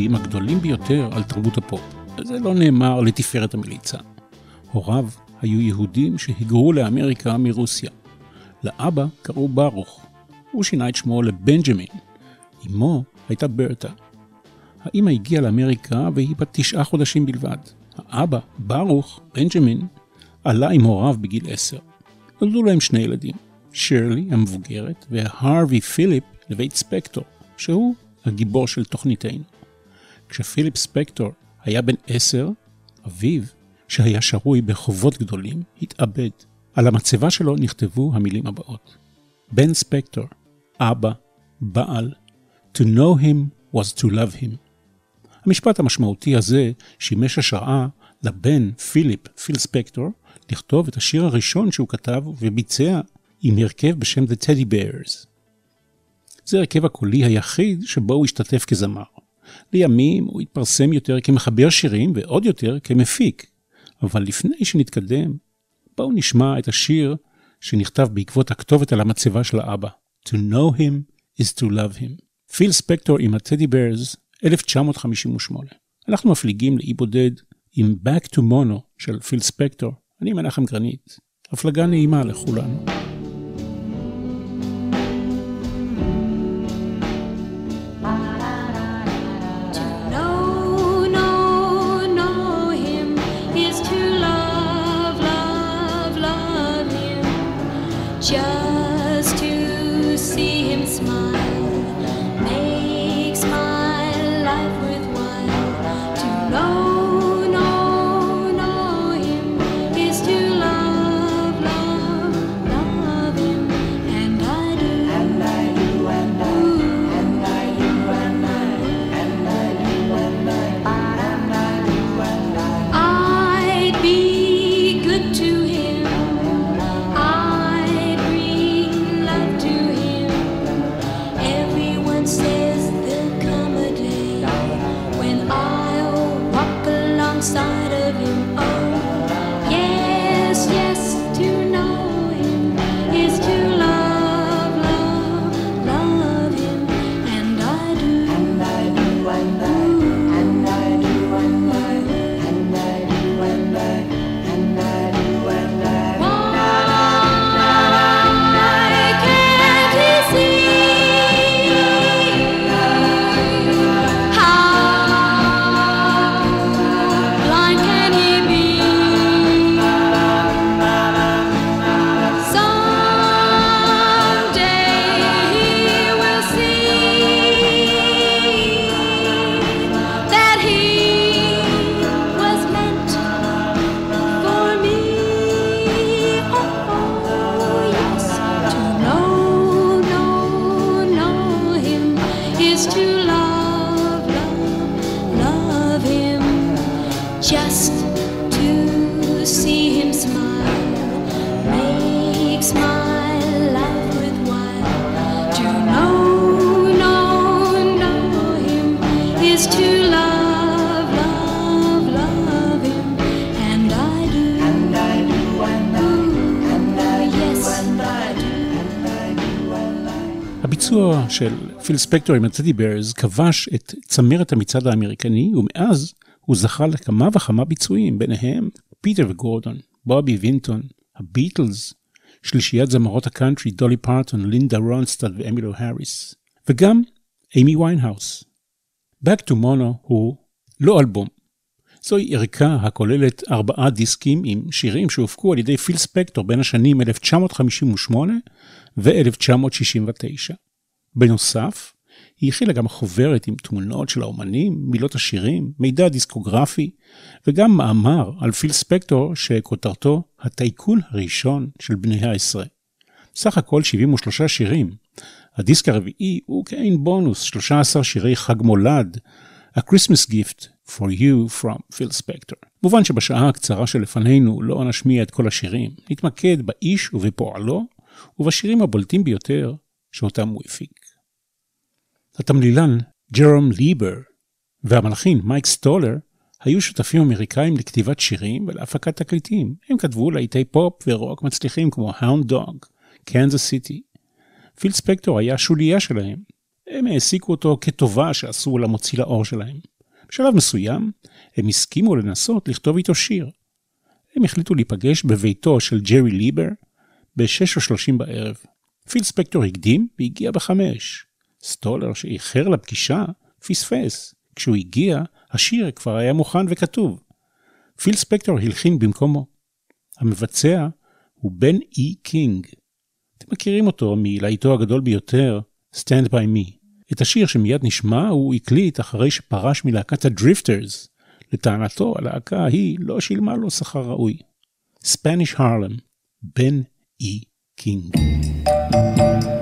המשפיעים הגדולים ביותר על תרבות הפופ. זה לא נאמר לתפארת המליצה. הוריו היו יהודים שהיגרו לאמריקה מרוסיה. לאבא קראו ברוך. הוא שינה את שמו לבנג'מין. אמו הייתה ברטה. האמא הגיעה לאמריקה והיא בת תשעה חודשים בלבד. האבא, ברוך, בנג'מין, עלה עם הוריו בגיל עשר. נולדו להם שני ילדים, שירלי המבוגרת והרווי פיליפ לבית ספקטור, שהוא הגיבור של תוכניתנו. כשפיליפ ספקטור היה בן עשר, אביו, שהיה שרוי בחובות גדולים, התאבד. על המצבה שלו נכתבו המילים הבאות: בן ספקטור, אבא, בעל, to know him was to love him. המשפט המשמעותי הזה שימש השראה לבן פיליפ, פיל ספקטור, לכתוב את השיר הראשון שהוא כתב וביצע עם הרכב בשם The Teddy Bears. זה הרכב הקולי היחיד שבו הוא השתתף כזמר. לימים הוא התפרסם יותר כמחבר שירים ועוד יותר כמפיק. אבל לפני שנתקדם, בואו נשמע את השיר שנכתב בעקבות הכתובת על המצבה של האבא. To know him is to love him. פיל ספקטור עם הטדי ברס, 1958. אנחנו מפליגים לאי בודד עם Back to Mono של פיל ספקטור. אני מנחם גרנית. הפלגה נעימה לכולנו. של פיל ספקטור עם הטדי ברס כבש את צמרת המצעד האמריקני, ומאז הוא זכה לכמה וכמה ביצועים, ביניהם פיטר וגורדון, בובי וינטון, הביטלס, שלישיית זמרות הקאנטרי דולי פארטון, לינדה רונסטד ואמילו האריס, וגם אימי ויינהאוס. Back to Mono הוא לא אלבום. זוהי ערכה הכוללת ארבעה דיסקים עם שירים שהופקו על ידי פיל ספקטור בין השנים 1958 ו-1969. בנוסף, היא הכילה גם חוברת עם תמונות של האומנים, מילות השירים, מידע דיסקוגרפי, וגם מאמר על פיל ספקטור שכותרתו הטייקון הראשון של בני העשרה. סך הכל 73 שירים. הדיסק הרביעי הוא כעין בונוס, 13 שירי חג מולד, A Christmas Gift for You from Phil Spector. מובן שבשעה הקצרה שלפנינו לא נשמיע את כל השירים, נתמקד באיש ובפועלו, ובשירים הבולטים ביותר שאותם הוא הפיק. התמלילן ג'רום ליבר והמלחין מייק סטולר היו שותפים אמריקאים לכתיבת שירים ולהפקת תקליטים. הם כתבו להיטי פופ ורוק מצליחים כמו Hound Dog, קנזס סיטי. פיל ספקטור היה שוליה שלהם. הם העסיקו אותו כטובה שעשו למוציא לאור שלהם. בשלב מסוים, הם הסכימו לנסות לכתוב איתו שיר. הם החליטו להיפגש בביתו של ג'רי ליבר ב-6:30 בערב. פיל ספקטור הקדים והגיע בחמש. סטולר, שאיחר לפגישה, פספס. כשהוא הגיע, השיר כבר היה מוכן וכתוב. פיל ספקטור הלחין במקומו. המבצע הוא בן אי קינג. אתם מכירים אותו מלהיטו הגדול ביותר, Stand by Me. את השיר שמיד נשמע הוא הקליט אחרי שפרש מלהקת הדריפטרס. לטענתו, הלהקה ההיא לא שילמה לו שכר ראוי. Spanish Harlem, בן אי קינג. There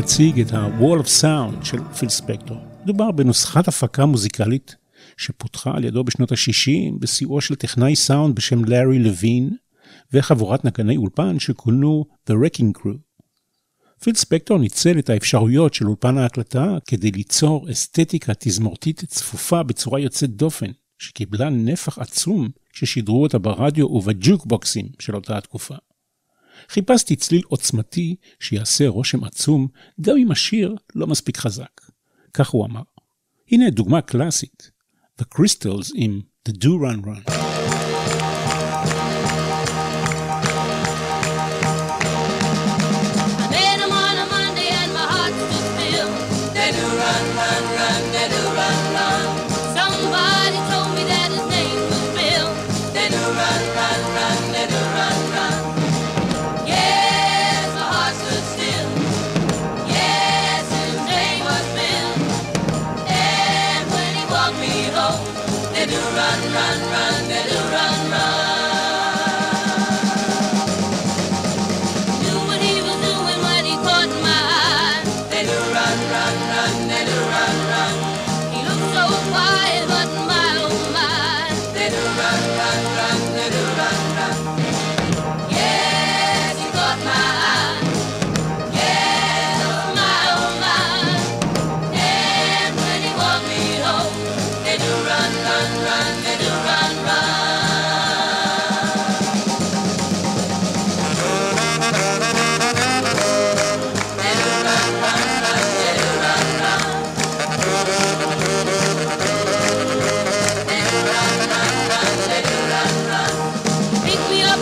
להציג את ה-Wall of Sound של פיל ספקטור. מדובר בנוסחת הפקה מוזיקלית שפותחה על ידו בשנות ה-60 בסיועו של טכנאי סאונד בשם לארי לוין וחבורת נגני אולפן שכונו The Wrecking Crew. פיל ספקטור ניצל את האפשרויות של אולפן ההקלטה כדי ליצור אסתטיקה תזמורתית צפופה בצורה יוצאת דופן, שקיבלה נפח עצום כששידרו אותה ברדיו ובג'וקבוקסים של אותה התקופה. חיפשתי צליל עוצמתי שיעשה רושם עצום, גם אם השיר לא מספיק חזק. כך הוא אמר. הנה דוגמה קלאסית, The Crystals עם The Do Run Run.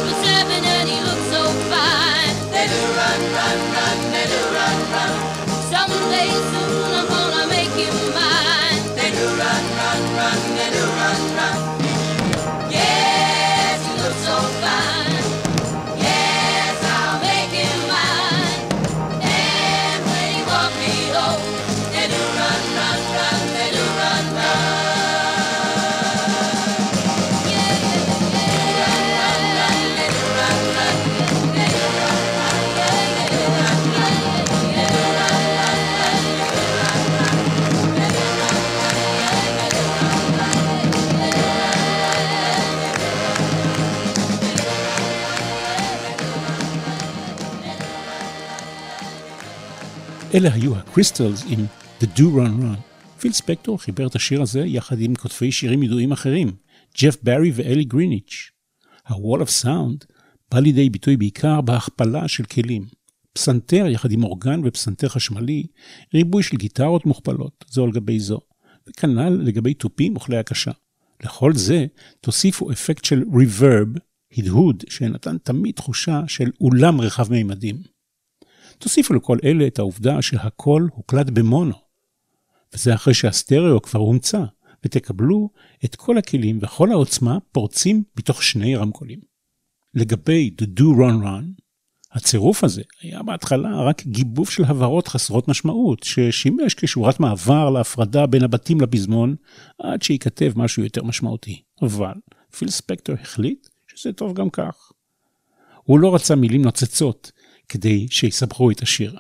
was seven and he looked so fine. They do run, run, run, they do run, run. Some days אלה היו הקריסטלס עם The Do Run Run. פיל ספקטור חיבר את השיר הזה יחד עם כותבי שירים ידועים אחרים, ג'ף ברי ואלי גריניץ'. ה-Wall of Sound בא לידי ביטוי בעיקר בהכפלה של כלים. פסנתר יחד עם אורגן ופסנתר חשמלי, ריבוי של גיטרות מוכפלות, זו על גבי זו, וכנ"ל לגבי תופים וכלי הקשה. לכל זה תוסיפו אפקט של Reverb, הדהוד, שנתן תמיד תחושה של אולם רחב מימדים. תוסיפו לכל אלה את העובדה שהכל הוקלט במונו. וזה אחרי שהסטריאו כבר הומצא, ותקבלו את כל הכלים וכל העוצמה פורצים בתוך שני רמקולים. לגבי The Do Run Run, הצירוף הזה היה בהתחלה רק גיבוב של הבהרות חסרות משמעות, ששימש כשורת מעבר להפרדה בין הבתים לפזמון, עד שייכתב משהו יותר משמעותי. אבל פיל ספקטור החליט שזה טוב גם כך. הוא לא רצה מילים נוצצות, כדי שיסבכו את השיר.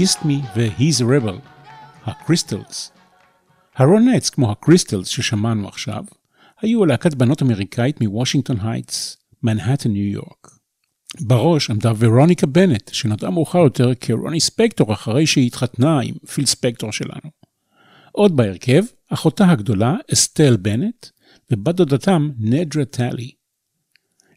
Kissed Me ו-He's a Rebel, הקריסטלס. הרונטס, כמו הקריסטלס ששמענו עכשיו, היו להקת בנות אמריקאית מוושינגטון הייטס, מנהטן, ניו יורק. בראש עמדה ורוניקה בנט, שנודעה מאוחר יותר כרוני ספקטור אחרי שהיא התחתנה עם פיל ספקטור שלנו. עוד בהרכב, אחותה הגדולה, אסטל בנט, ובת דודתם, נדרה טלי.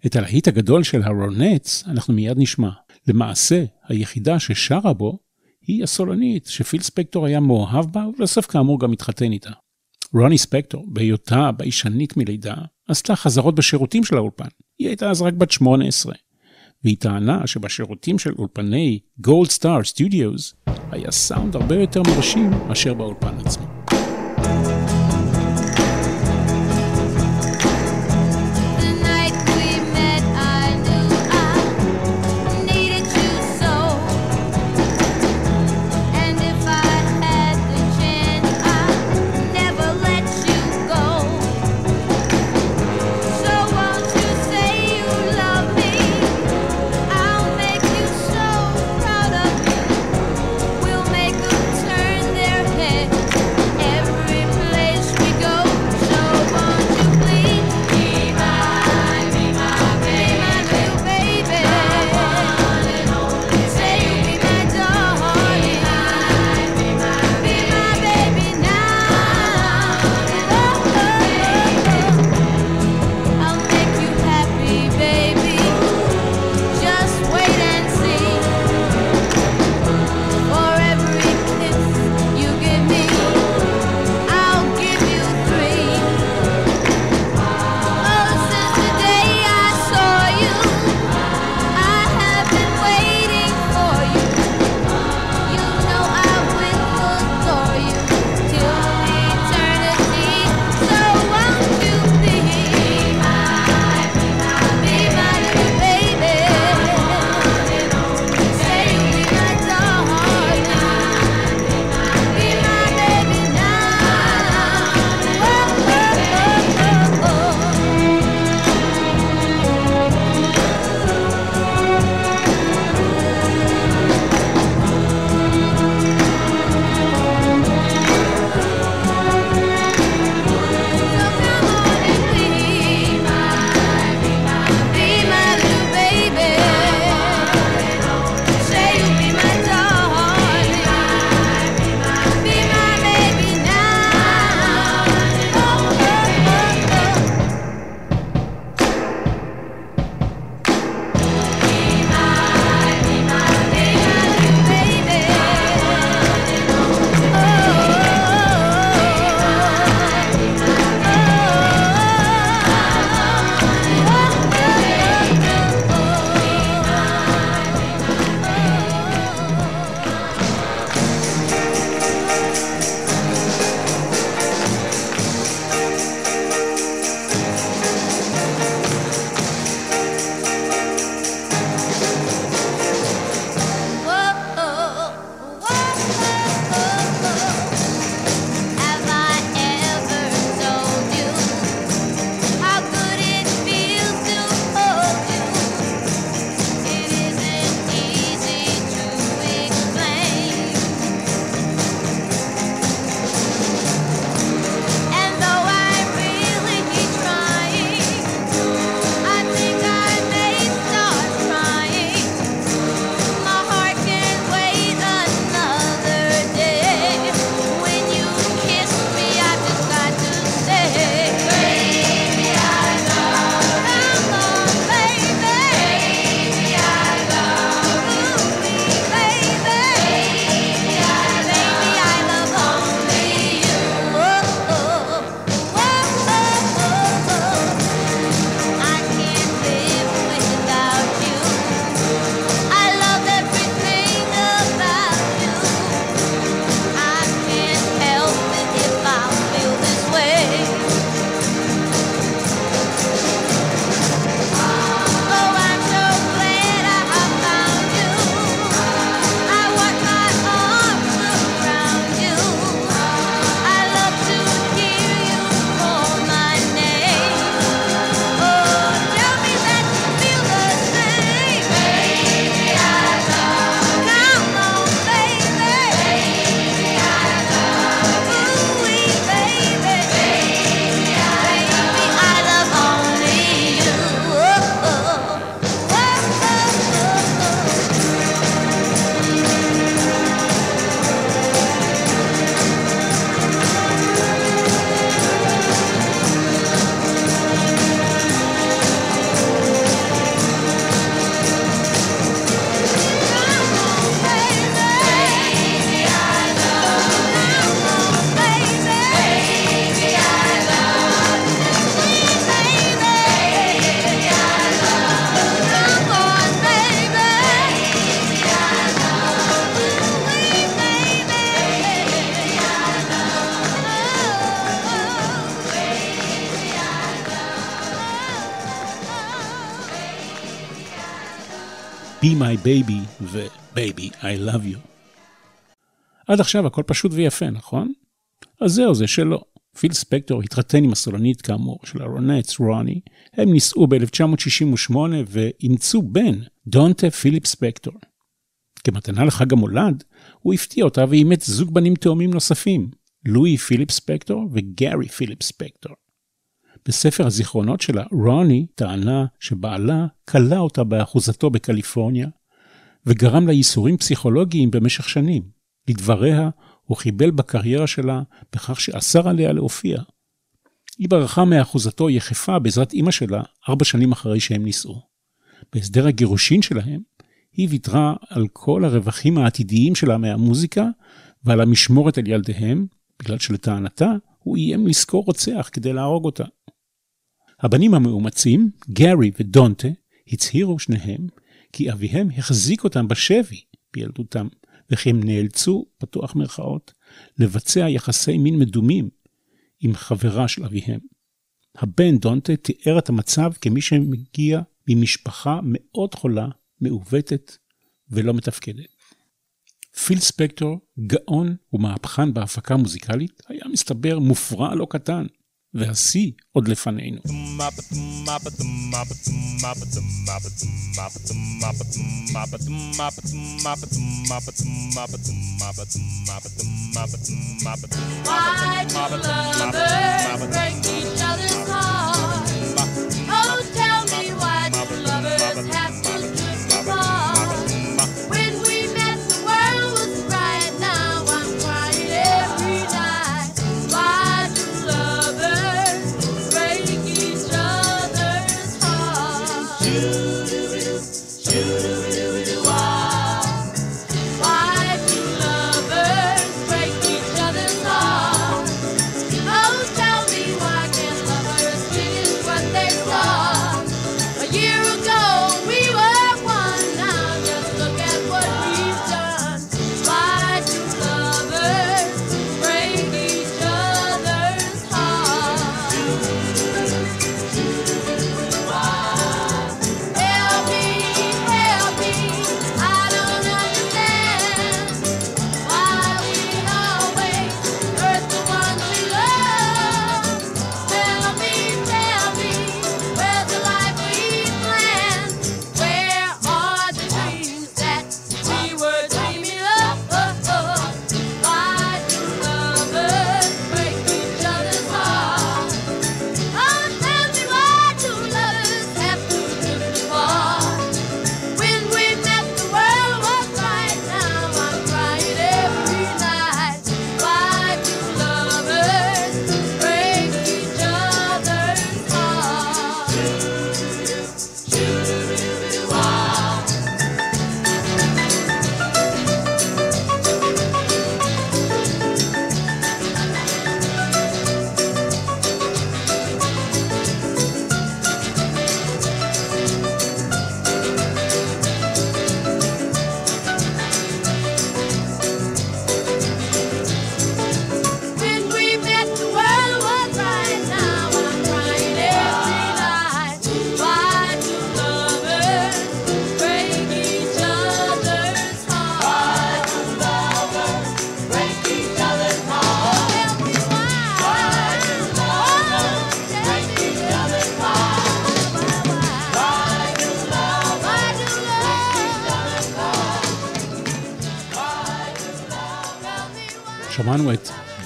את הלהיט הגדול של הרונטס אנחנו מיד נשמע. למעשה, היחידה ששרה בו היא הסולנית שפיל ספקטור היה מאוהב בה, ולסוף כאמור גם התחתן איתה. רוני ספקטור, בהיותה ביישנית מלידה, עשתה חזרות בשירותים של האולפן. היא הייתה אז רק בת 18, והיא טענה שבשירותים של אולפני גולד סטאר סטודיוס היה סאונד הרבה יותר מרשים מאשר באולפן עצמו. My Baby ו-Baby I Love You. עד עכשיו הכל פשוט ויפה, נכון? אז זהו, זה שלא. פיל ספקטור התחתן עם הסולנית כאמור של הרונטס, רוני, הם נישאו ב-1968 ואימצו בן, דונטה פיליפ ספקטור. כמתנה לחג המולד, הוא הפתיע אותה ואימץ זוג בנים תאומים נוספים, לואי פיליפ ספקטור וגארי פיליפ ספקטור. בספר הזיכרונות שלה, רוני טענה שבעלה כלא אותה באחוזתו בקליפורניה, וגרם לה ייסורים פסיכולוגיים במשך שנים. לדבריה, הוא חיבל בקריירה שלה בכך שאסר עליה להופיע. היא ברחה מאחוזתו יחפה בעזרת אמא שלה ארבע שנים אחרי שהם נישאו. בהסדר הגירושין שלהם, היא ויתרה על כל הרווחים העתידיים שלה מהמוזיקה ועל המשמורת על ילדיהם, בגלל שלטענתה הוא איים לשכור רוצח כדי להרוג אותה. הבנים המאומצים, גארי ודונטה, הצהירו שניהם כי אביהם החזיק אותם בשבי בילדותם, וכי הם נאלצו, פתוח מירכאות, לבצע יחסי מין מדומים עם חברה של אביהם. הבן דונטה תיאר את המצב כמי שמגיע ממשפחה מאוד חולה, מעוותת ולא מתפקדת. פיל ספקטור, גאון ומהפכן בהפקה מוזיקלית, היה מסתבר מופרע לא קטן. והשיא עוד לפנינו. Why do lovers break each other's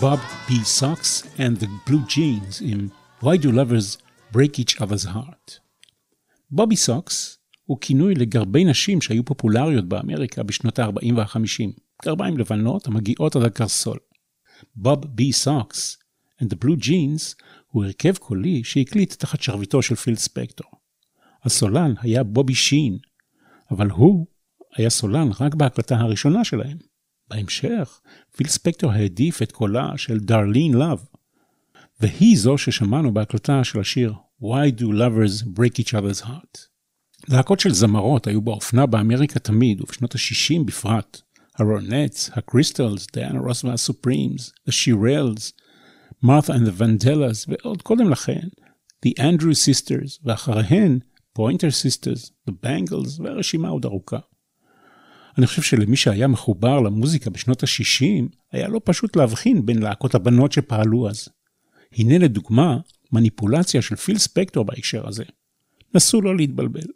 Bob B. Sox and the Blue Jeans עם Why Do Lovers Break Each Other's Heart. בובי סוקס הוא כינוי לגרבי נשים שהיו פופולריות באמריקה בשנות ה-40 וה-50, גרביים לבנות המגיעות עד הקרסול. Bob B. Sox and the Blue Jeans הוא הרכב קולי שהקליט תחת שרביטו של פיל ספקטור. הסולן היה בובי שין, אבל הוא היה סולן רק בהקלטה הראשונה שלהם. בהמשך, פיל ספקטור העדיף את קולה של דרלין לאב, והיא זו ששמענו בהקלטה של השיר Why Do Lovers Break Each Other's Heart. להקות של זמרות היו באופנה באמריקה תמיד, ובשנות ה-60 בפרט. הרונטס, הקריסטלס, דיאנה רוס והסופרימס, השירלס, מרת'ה the Vandellas, ועוד קודם לכן, The Andrew Sisters, ואחריהן פוינטר סיסטרס, The Bangles, והרשימה עוד ארוכה. אני חושב שלמי שהיה מחובר למוזיקה בשנות ה-60, היה לא פשוט להבחין בין להקות הבנות שפעלו אז. הנה לדוגמה, מניפולציה של פיל ספקטור בהקשר הזה. נסו לא להתבלבל.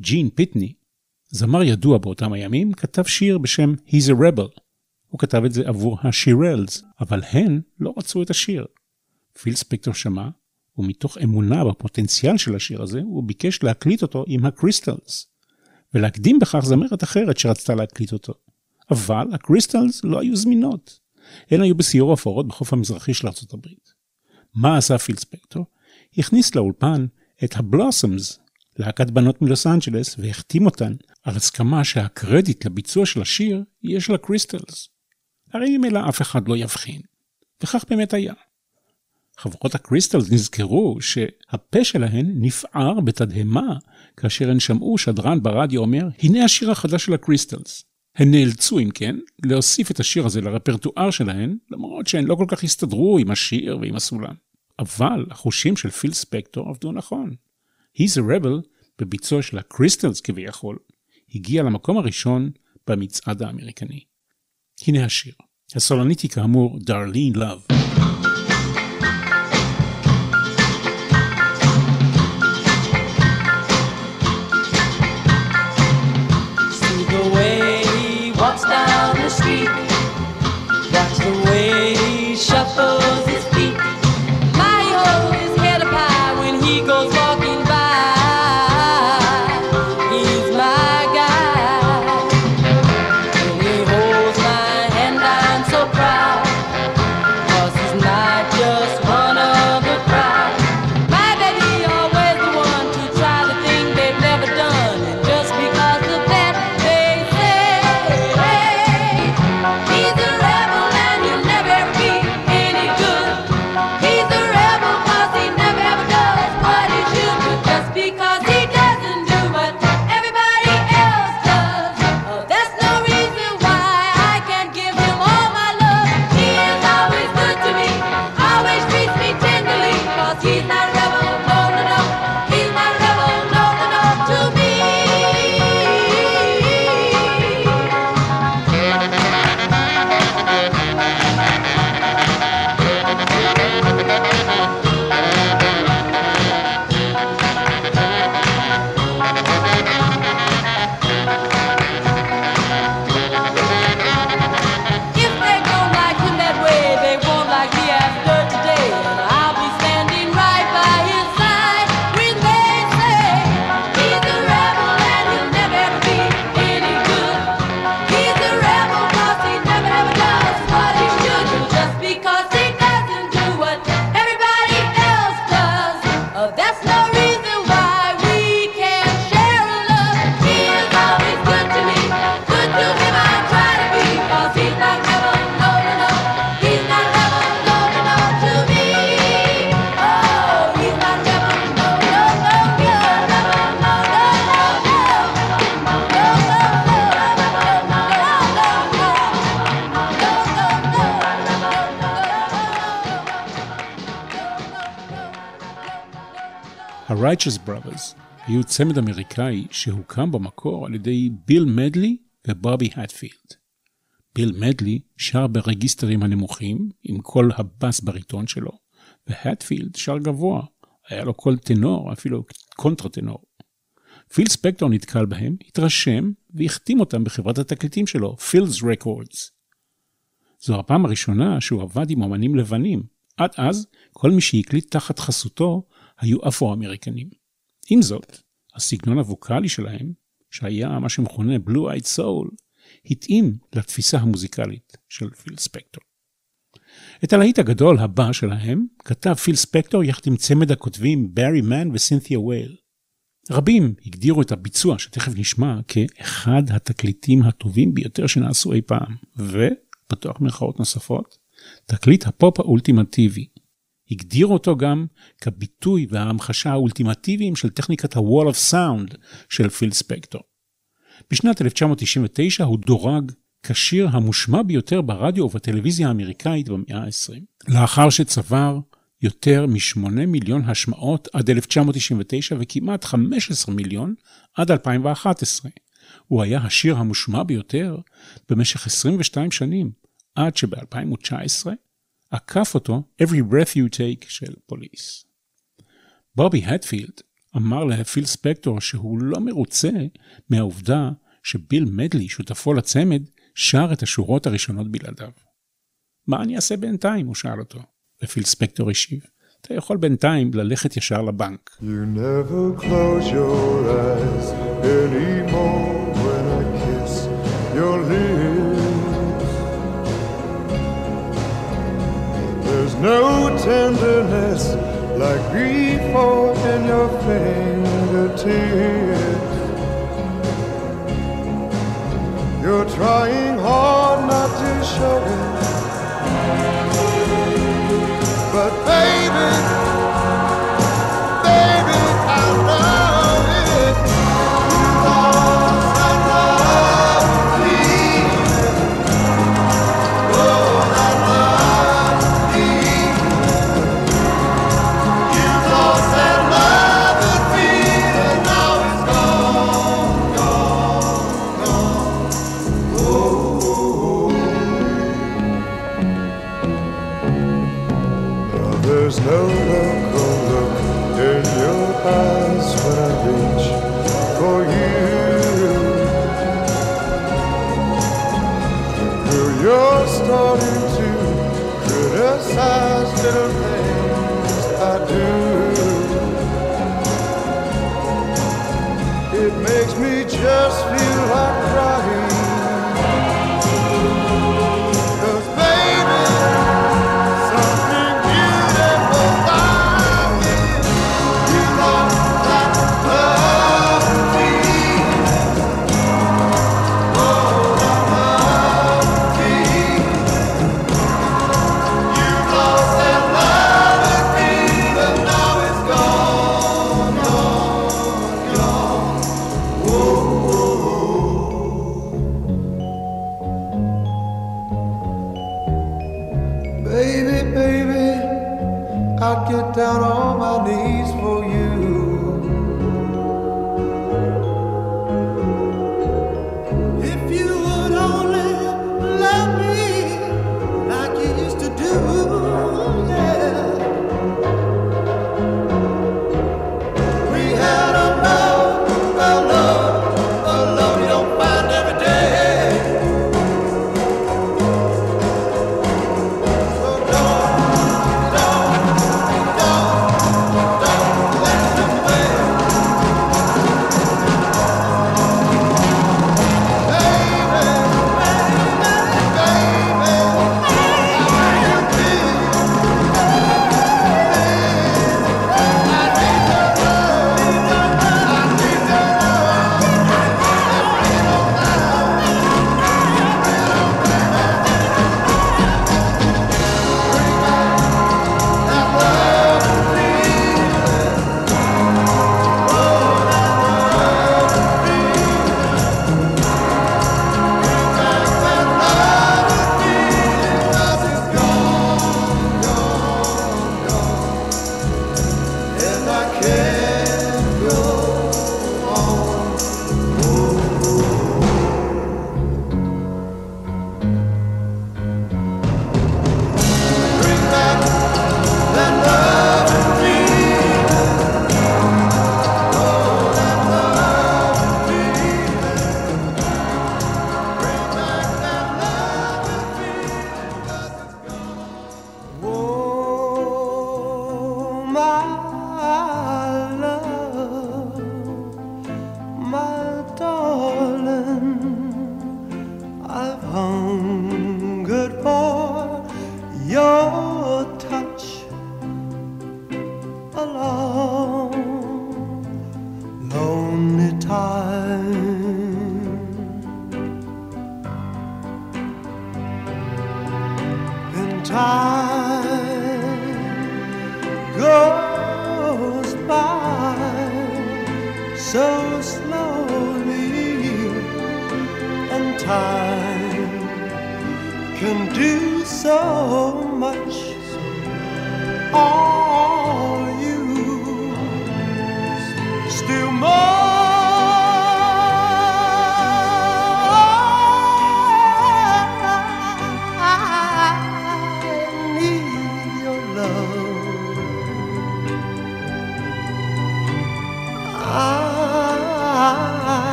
ג'ין פיטני, זמר ידוע באותם הימים, כתב שיר בשם He's a Rebel. הוא כתב את זה עבור השירלס, אבל הן לא רצו את השיר. פיל ספקטור שמע, ומתוך אמונה בפוטנציאל של השיר הזה, הוא ביקש להקליט אותו עם הקריסטלס, ולהקדים בכך זמרת אחרת שרצתה להקליט אותו. אבל הקריסטלס לא היו זמינות. הן היו בסיור הופעות בחוף המזרחי של ארצות הברית. מה עשה פיל ספקטור? הכניס לאולפן את הבלוסמס, להקת בנות מלוס אנג'לס, והחתים אותן על הסכמה שהקרדיט לביצוע של השיר יהיה של הקריסטלס. הרי ממילא אף אחד לא יבחין. וכך באמת היה. חברות הקריסטלס נזכרו שהפה שלהן נפער בתדהמה כאשר הן שמעו שדרן ברדיו אומר, הנה השיר החדש של הקריסטלס. הן נאלצו, אם כן, להוסיף את השיר הזה לרפרטואר שלהן, למרות שהן לא כל כך הסתדרו עם השיר ועם הסולם. אבל החושים של פיל ספקטור עבדו נכון. He's a Rebel, בביצוע של הקריסטלס כביכול, הגיע למקום הראשון במצעד האמריקני. הנה השיר. הסולנית היא כאמור דרלין לאב. Watch the way he shuffles his feet. ה-Righteous Brothers היו צמד אמריקאי שהוקם במקור על ידי ביל מדלי ובובי האטפילד. ביל מדלי שר ברגיסטרים הנמוכים עם קול הבס בריטון שלו, והאטפילד שר גבוה, היה לו קול טנור, אפילו קונטרה טנור. פיל ספקטור נתקל בהם, התרשם והחתים אותם בחברת התקליטים שלו, Philles Records. זו הפעם הראשונה שהוא עבד עם אמנים לבנים. עד אז, כל מי שהקליט תחת חסותו היו אפרו-אמריקנים. עם זאת, הסגנון הווקאלי שלהם, שהיה מה שמכונה בלו אייד סול, התאים לתפיסה המוזיקלית של פיל ספקטור. את הלהיט הגדול הבא שלהם כתב פיל ספקטור יחד עם צמד הכותבים ברי מן וסינתיה וייל. רבים הגדירו את הביצוע שתכף נשמע כאחד התקליטים הטובים ביותר שנעשו אי פעם, ופתוח מירכאות נוספות, תקליט הפופ האולטימטיבי. הגדיר אותו גם כביטוי וההמחשה האולטימטיביים של טכניקת ה-Wall of Sound של פיל ספקטור. בשנת 1999 הוא דורג כשיר המושמע ביותר ברדיו ובטלוויזיה האמריקאית במאה ה-20, לאחר שצבר יותר מ-8 מיליון השמעות עד 1999 וכמעט 15 מיליון עד 2011. הוא היה השיר המושמע ביותר במשך 22 שנים, עד שב-2019 עקף אותו Every Breath You Take של פוליס. בובי הטפילד אמר להפיל ספקטור שהוא לא מרוצה מהעובדה שביל מדלי, שותפו לצמד, שר את השורות הראשונות בלעדיו. מה אני אעשה בינתיים? הוא שאל אותו. ופיל ספקטור השיב, אתה יכול בינתיים ללכת ישר לבנק. You never close your eyes anymore when I kiss your lips. no tenderness like grief or in your fingertips. You're trying hard not to show it, but baby. learning to criticize little things I do. It makes me just feel like crying.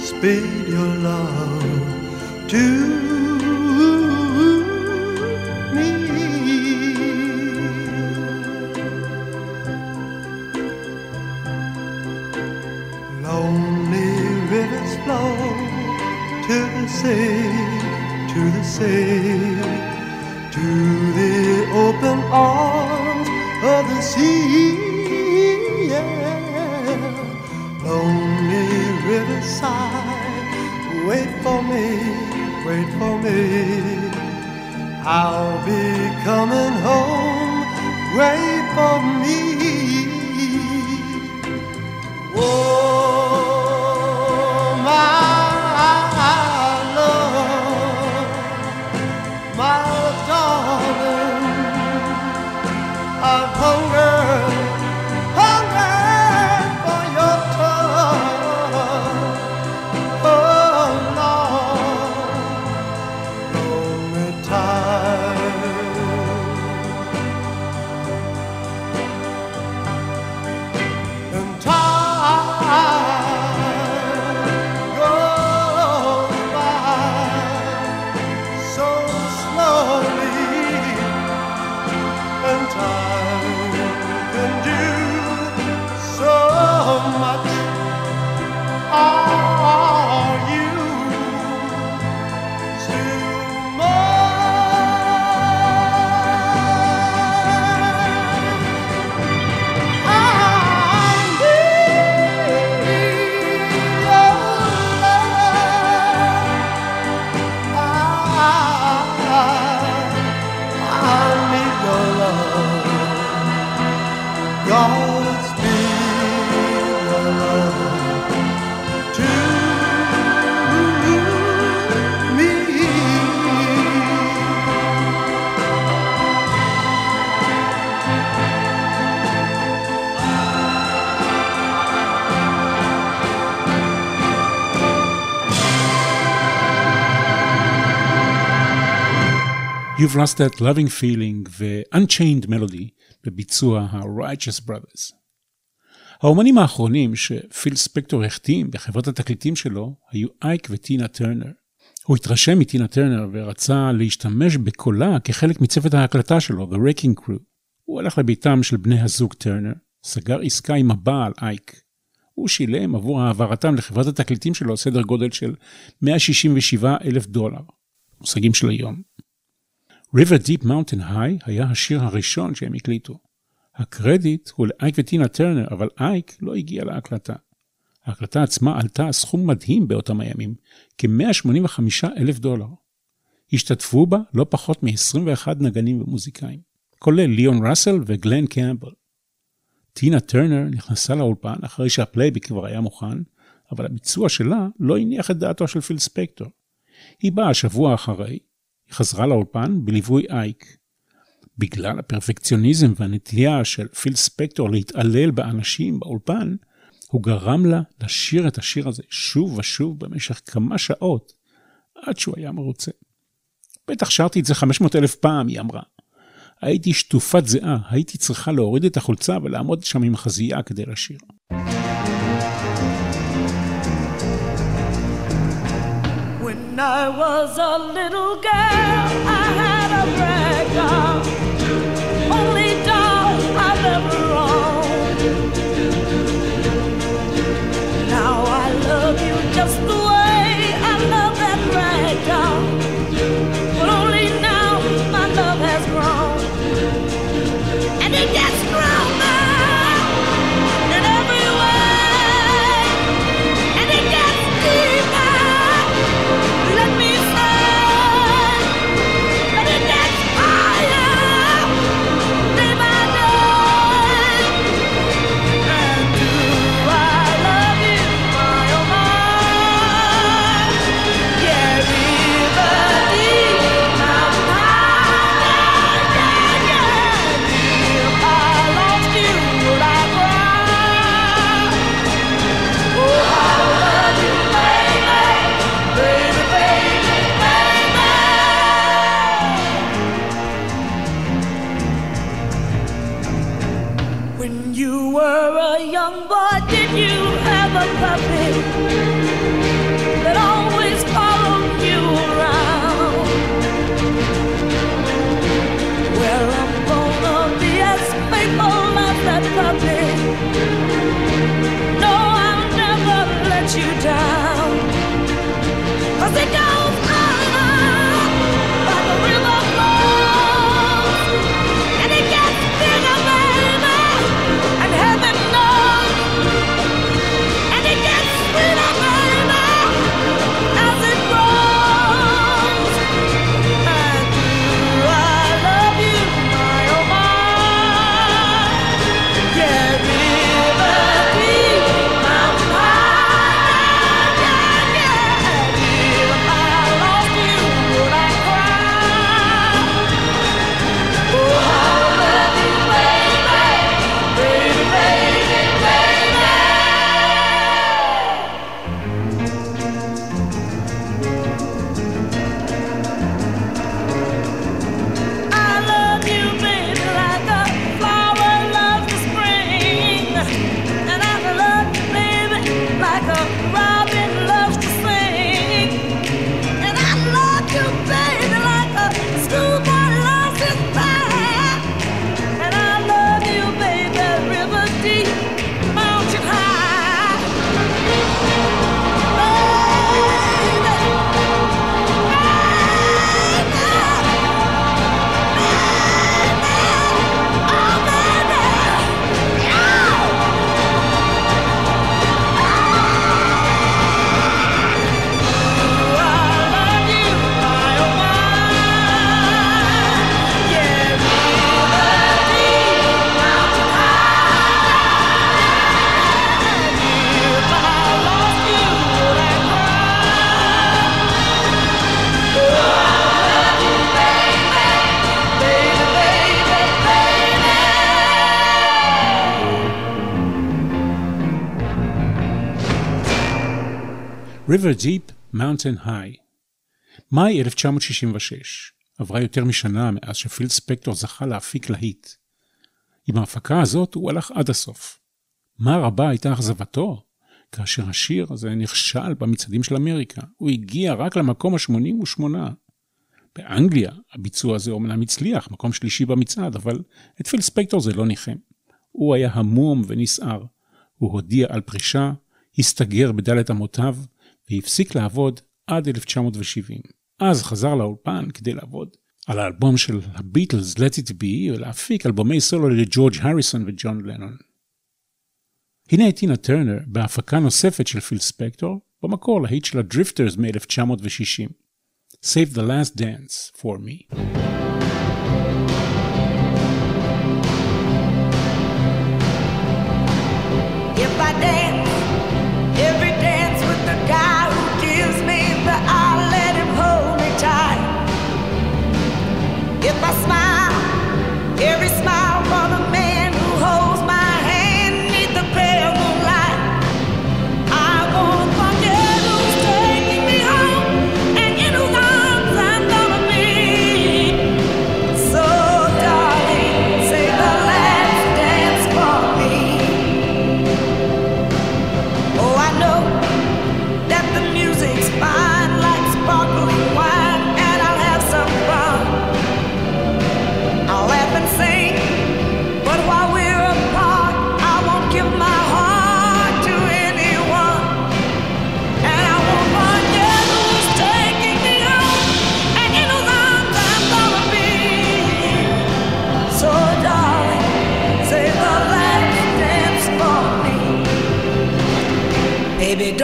Speed your love to You've Lost That Loving Feeling ו-Unchained Melody בביצוע ה-Righteous Brothers. האומנים האחרונים שפיל ספקטור החתים בחברת התקליטים שלו היו אייק וטינה טרנר. הוא התרשם מטינה טרנר ורצה להשתמש בקולה כחלק מצוות ההקלטה שלו, The Wrecking Crew. הוא הלך לביתם של בני הזוג טרנר, סגר עסקה עם הבעל אייק. הוא שילם עבור העברתם לחברת התקליטים שלו סדר גודל של 167 אלף דולר. מושגים של היום. River Deep Mountain High היה השיר הראשון שהם הקליטו. הקרדיט הוא לאייק וטינה טרנר, אבל אייק לא הגיע להקלטה. ההקלטה עצמה עלתה סכום מדהים באותם הימים, כ-185 אלף דולר. השתתפו בה לא פחות מ-21 נגנים ומוזיקאים, כולל ליאון ראסל וגלן קמבל. טינה טרנר נכנסה לאולפן אחרי שהפלייביק כבר היה מוכן, אבל הביצוע שלה לא הניח את דעתו של פיל ספקטור. היא באה שבוע אחרי, היא חזרה לאולפן בליווי אייק. בגלל הפרפקציוניזם והנטייה של פיל ספקטור להתעלל באנשים באולפן, הוא גרם לה לשיר את השיר הזה שוב ושוב במשך כמה שעות, עד שהוא היה מרוצה. בטח שרתי את זה 500 אלף פעם, היא אמרה. הייתי שטופת זיעה, הייתי צריכה להוריד את החולצה ולעמוד שם עם חזייה כדי לשיר. I was a little girl, I had a rag doll, River Deep, Mountain High. מאי 1966. עברה יותר משנה מאז שפיל ספקטור זכה להפיק להיט. עם ההפקה הזאת הוא הלך עד הסוף. מה רבה הייתה אכזבתו? כאשר השיר הזה נכשל במצעדים של אמריקה. הוא הגיע רק למקום ה-88. באנגליה הביצוע הזה אומנם הצליח, מקום שלישי במצעד, אבל את פיל ספקטור זה לא ניחם. הוא היה המום ונסער. הוא הודיע על פרישה, הסתגר בדלת אמותיו, והפסיק לעבוד עד 1970. אז חזר לאולפן כדי לעבוד על האלבום של הביטלס, Let It Be, ולהפיק אלבומי סולו לג'ורג' הריסון וג'ון לנון. הנה את טינה טרנר בהפקה נוספת של פיל ספקטור, במקור להיט של הדריפטרס מ-1960. Save the last dance for me.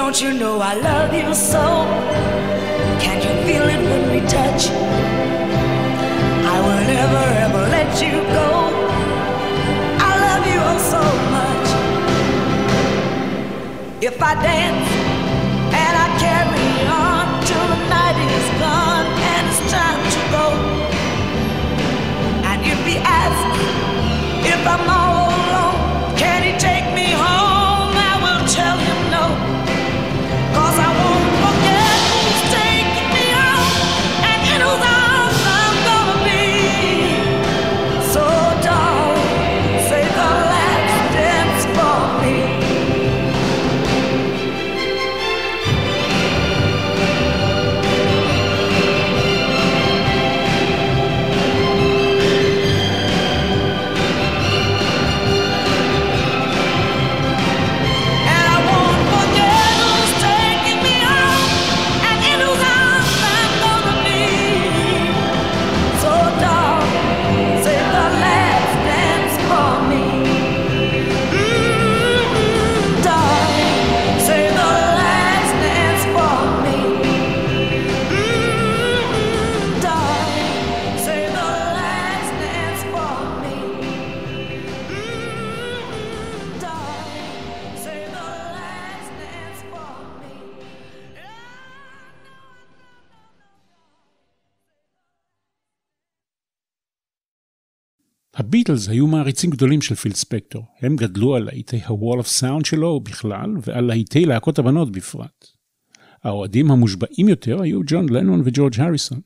Don't you know I love you so? Can't you feel it when we touch? I will never ever let you go. I love you oh so much. If I dance and I carry on till the night is gone and it's time to go. And if he asks if I'm all הביטלס היו מעריצים גדולים של פיל ספקטור. הם גדלו על להיטי ה-wall of sound שלו בכלל, ועל להיטי להקות הבנות בפרט. האוהדים המושבעים יותר היו ג'ון לנון וג'ורג' הריסון.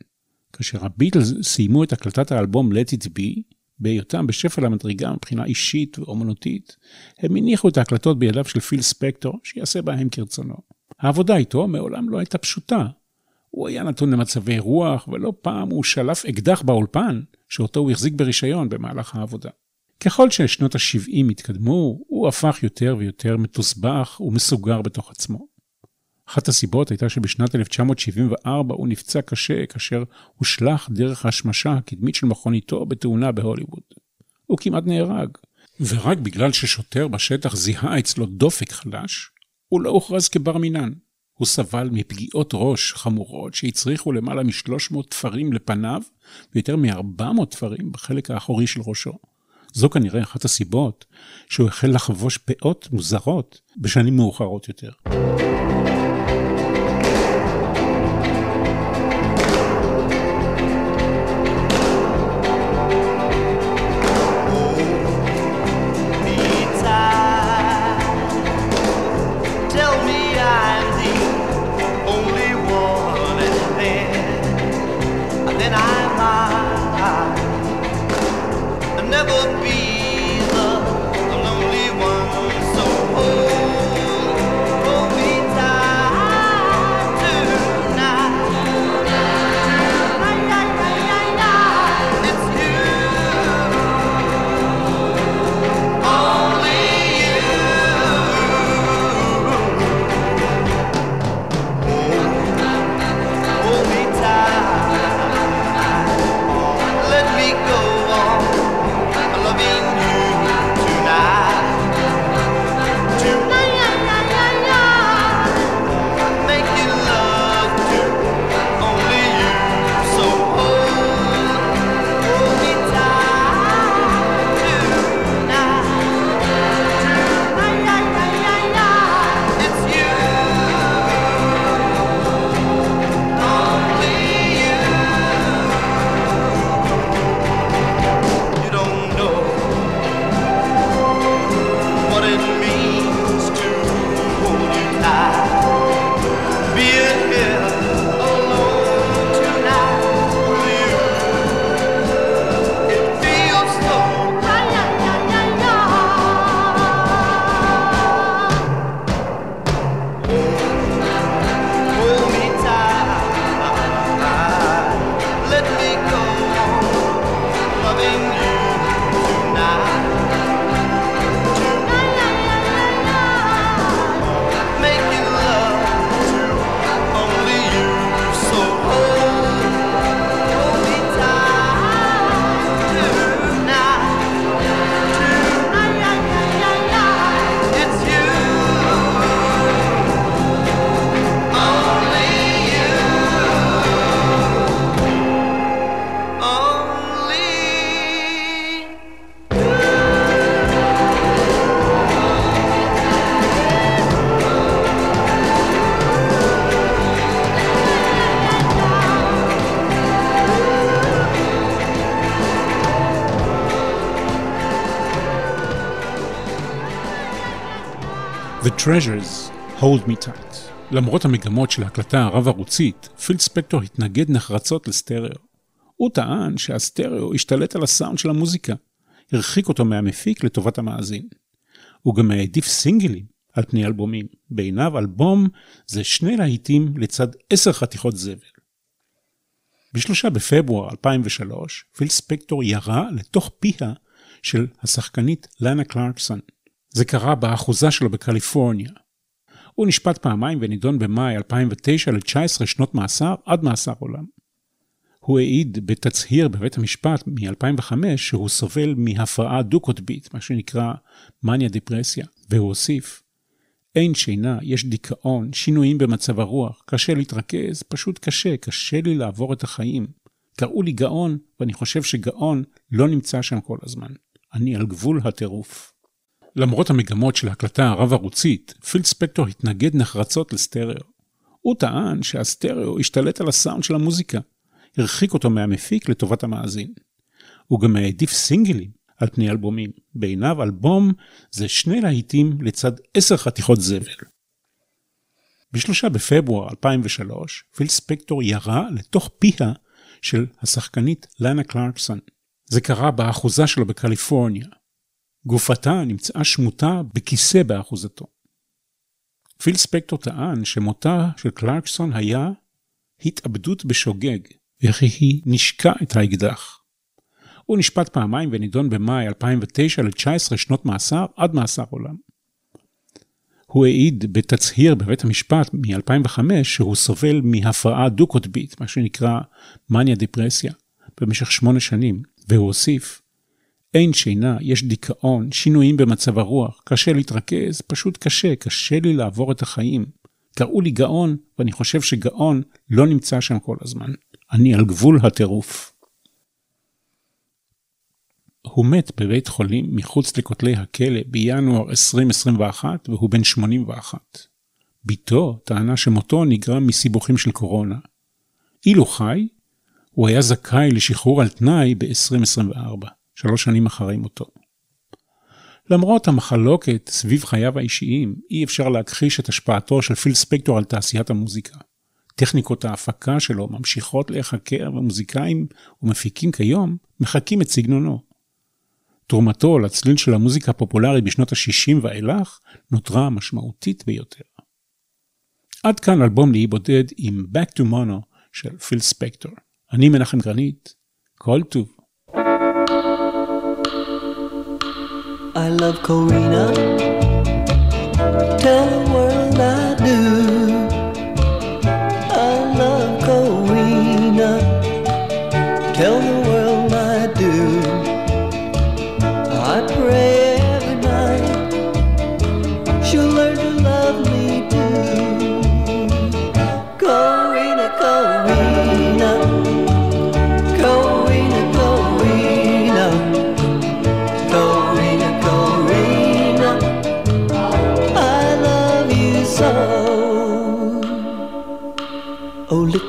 כאשר הביטלס סיימו את הקלטת האלבום Let It Be, בהיותם בשפל המדרגה מבחינה אישית ואומנותית, הם הניחו את ההקלטות בידיו של פיל ספקטור, שיעשה בהם כרצונו. העבודה איתו מעולם לא הייתה פשוטה. הוא היה נתון למצבי רוח, ולא פעם הוא שלף אקדח באולפן, שאותו הוא החזיק ברישיון במהלך העבודה. ככל ששנות ה-70 התקדמו, הוא הפך יותר ויותר מתוסבך ומסוגר בתוך עצמו. אחת הסיבות הייתה שבשנת 1974 הוא נפצע קשה כאשר הושלך דרך השמשה הקדמית של מכוניתו בתאונה בהוליווד. הוא כמעט נהרג, ורק בגלל ששוטר בשטח זיהה אצלו דופק חלש, הוא לא הוכרז כבר מינן. הוא סבל מפגיעות ראש חמורות שהצריכו למעלה מ-300 תפרים לפניו ויותר מ-400 תפרים בחלק האחורי של ראשו. זו כנראה אחת הסיבות שהוא החל לחבוש פאות מוזרות בשנים מאוחרות יותר. Treasures, Hold Me Tight. למרות המגמות של ההקלטה הרב-ערוצית, פיל ספקטור התנגד נחרצות לסטריאו. הוא טען שהסטריאו השתלט על הסאונד של המוזיקה, הרחיק אותו מהמפיק לטובת המאזין. הוא גם העדיף סינגלים על פני אלבומים. בעיניו אלבום זה שני להיטים לצד עשר חתיכות זבל. בשלושה בפברואר 2003, פיל ספקטור ירה לתוך פיה של השחקנית לאנה קלרקסון. זה קרה באחוזה שלו בקליפורניה. הוא נשפט פעמיים ונידון במאי 2009 ל-19 שנות מאסר עד מאסר עולם. הוא העיד בתצהיר בבית המשפט מ-2005 שהוא סובל מהפרעה דו-קוטבית, מה שנקרא מניה דיפרסיה, והוא הוסיף, אין שינה, יש דיכאון, שינויים במצב הרוח, קשה להתרכז, פשוט קשה, קשה לי לעבור את החיים. קראו לי גאון, ואני חושב שגאון לא נמצא שם כל הזמן. אני על גבול הטירוף. למרות המגמות של ההקלטה הרב-ערוצית, פיל ספקטור התנגד נחרצות לסטריאו. הוא טען שהסטריאו השתלט על הסאונד של המוזיקה, הרחיק אותו מהמפיק לטובת המאזין. הוא גם העדיף סינגלים על פני אלבומים. בעיניו אלבום זה שני להיטים לצד עשר חתיכות זבל. בשלושה בפברואר 2003, פיל ספקטור ירה לתוך פיה של השחקנית לאנה קלרקסון. זה קרה באחוזה שלו בקליפורניה. גופתה נמצאה שמוטה בכיסא באחוזתו. פיל ספקטור טען שמותה של קלרקסון היה התאבדות בשוגג, וכי היא נשקה את האקדח. הוא נשפט פעמיים ונידון במאי 2009 ל-19 שנות מאסר עד מאסר עולם. הוא העיד בתצהיר בבית המשפט מ-2005 שהוא סובל מהפרעה דו-קוטבית, מה שנקרא מניה דיפרסיה, במשך שמונה שנים, והוא הוסיף, אין שינה, יש דיכאון, שינויים במצב הרוח, קשה להתרכז, פשוט קשה, קשה לי לעבור את החיים. קראו לי גאון, ואני חושב שגאון לא נמצא שם כל הזמן. אני על גבול הטירוף. הוא מת בבית חולים מחוץ לכותלי הכלא בינואר 2021 והוא בן 81. בתו טענה שמותו נגרם מסיבוכים של קורונה. אילו חי, הוא היה זכאי לשחרור על תנאי ב-2024, שלוש שנים אחרי מותו. למרות המחלוקת סביב חייו האישיים, אי אפשר להכחיש את השפעתו של פיל ספקטור על תעשיית המוזיקה. טכניקות ההפקה שלו ממשיכות להיחקר ומוזיקאים ומפיקים כיום מחקים את סגנונו. תרומתו לצליל של המוזיקה הפופולרית בשנות ה-60 ואילך נותרה משמעותית ביותר. עד כאן אלבום לאי בודד עם Back to Mono של פיל ספקטור. אני מנחם גרנית, כל טוב. I love Corina. Tell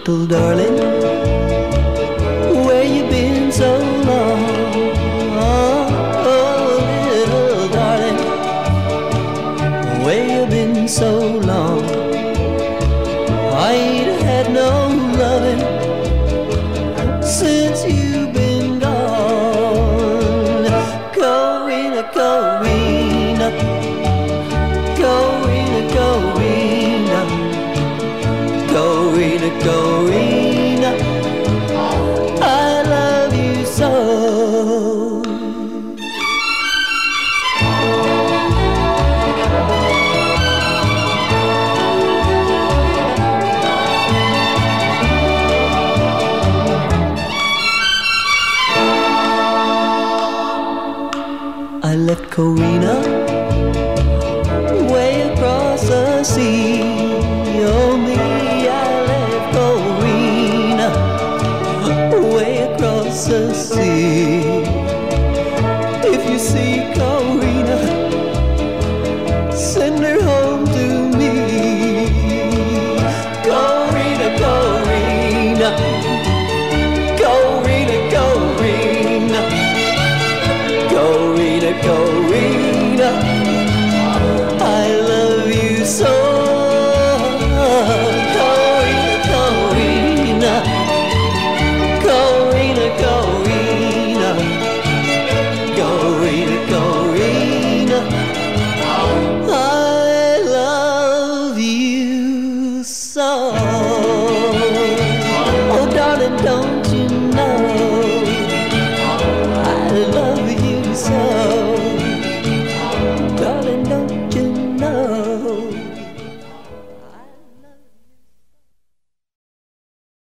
little darling, where you been so long? Oh, little darling, where you been so long?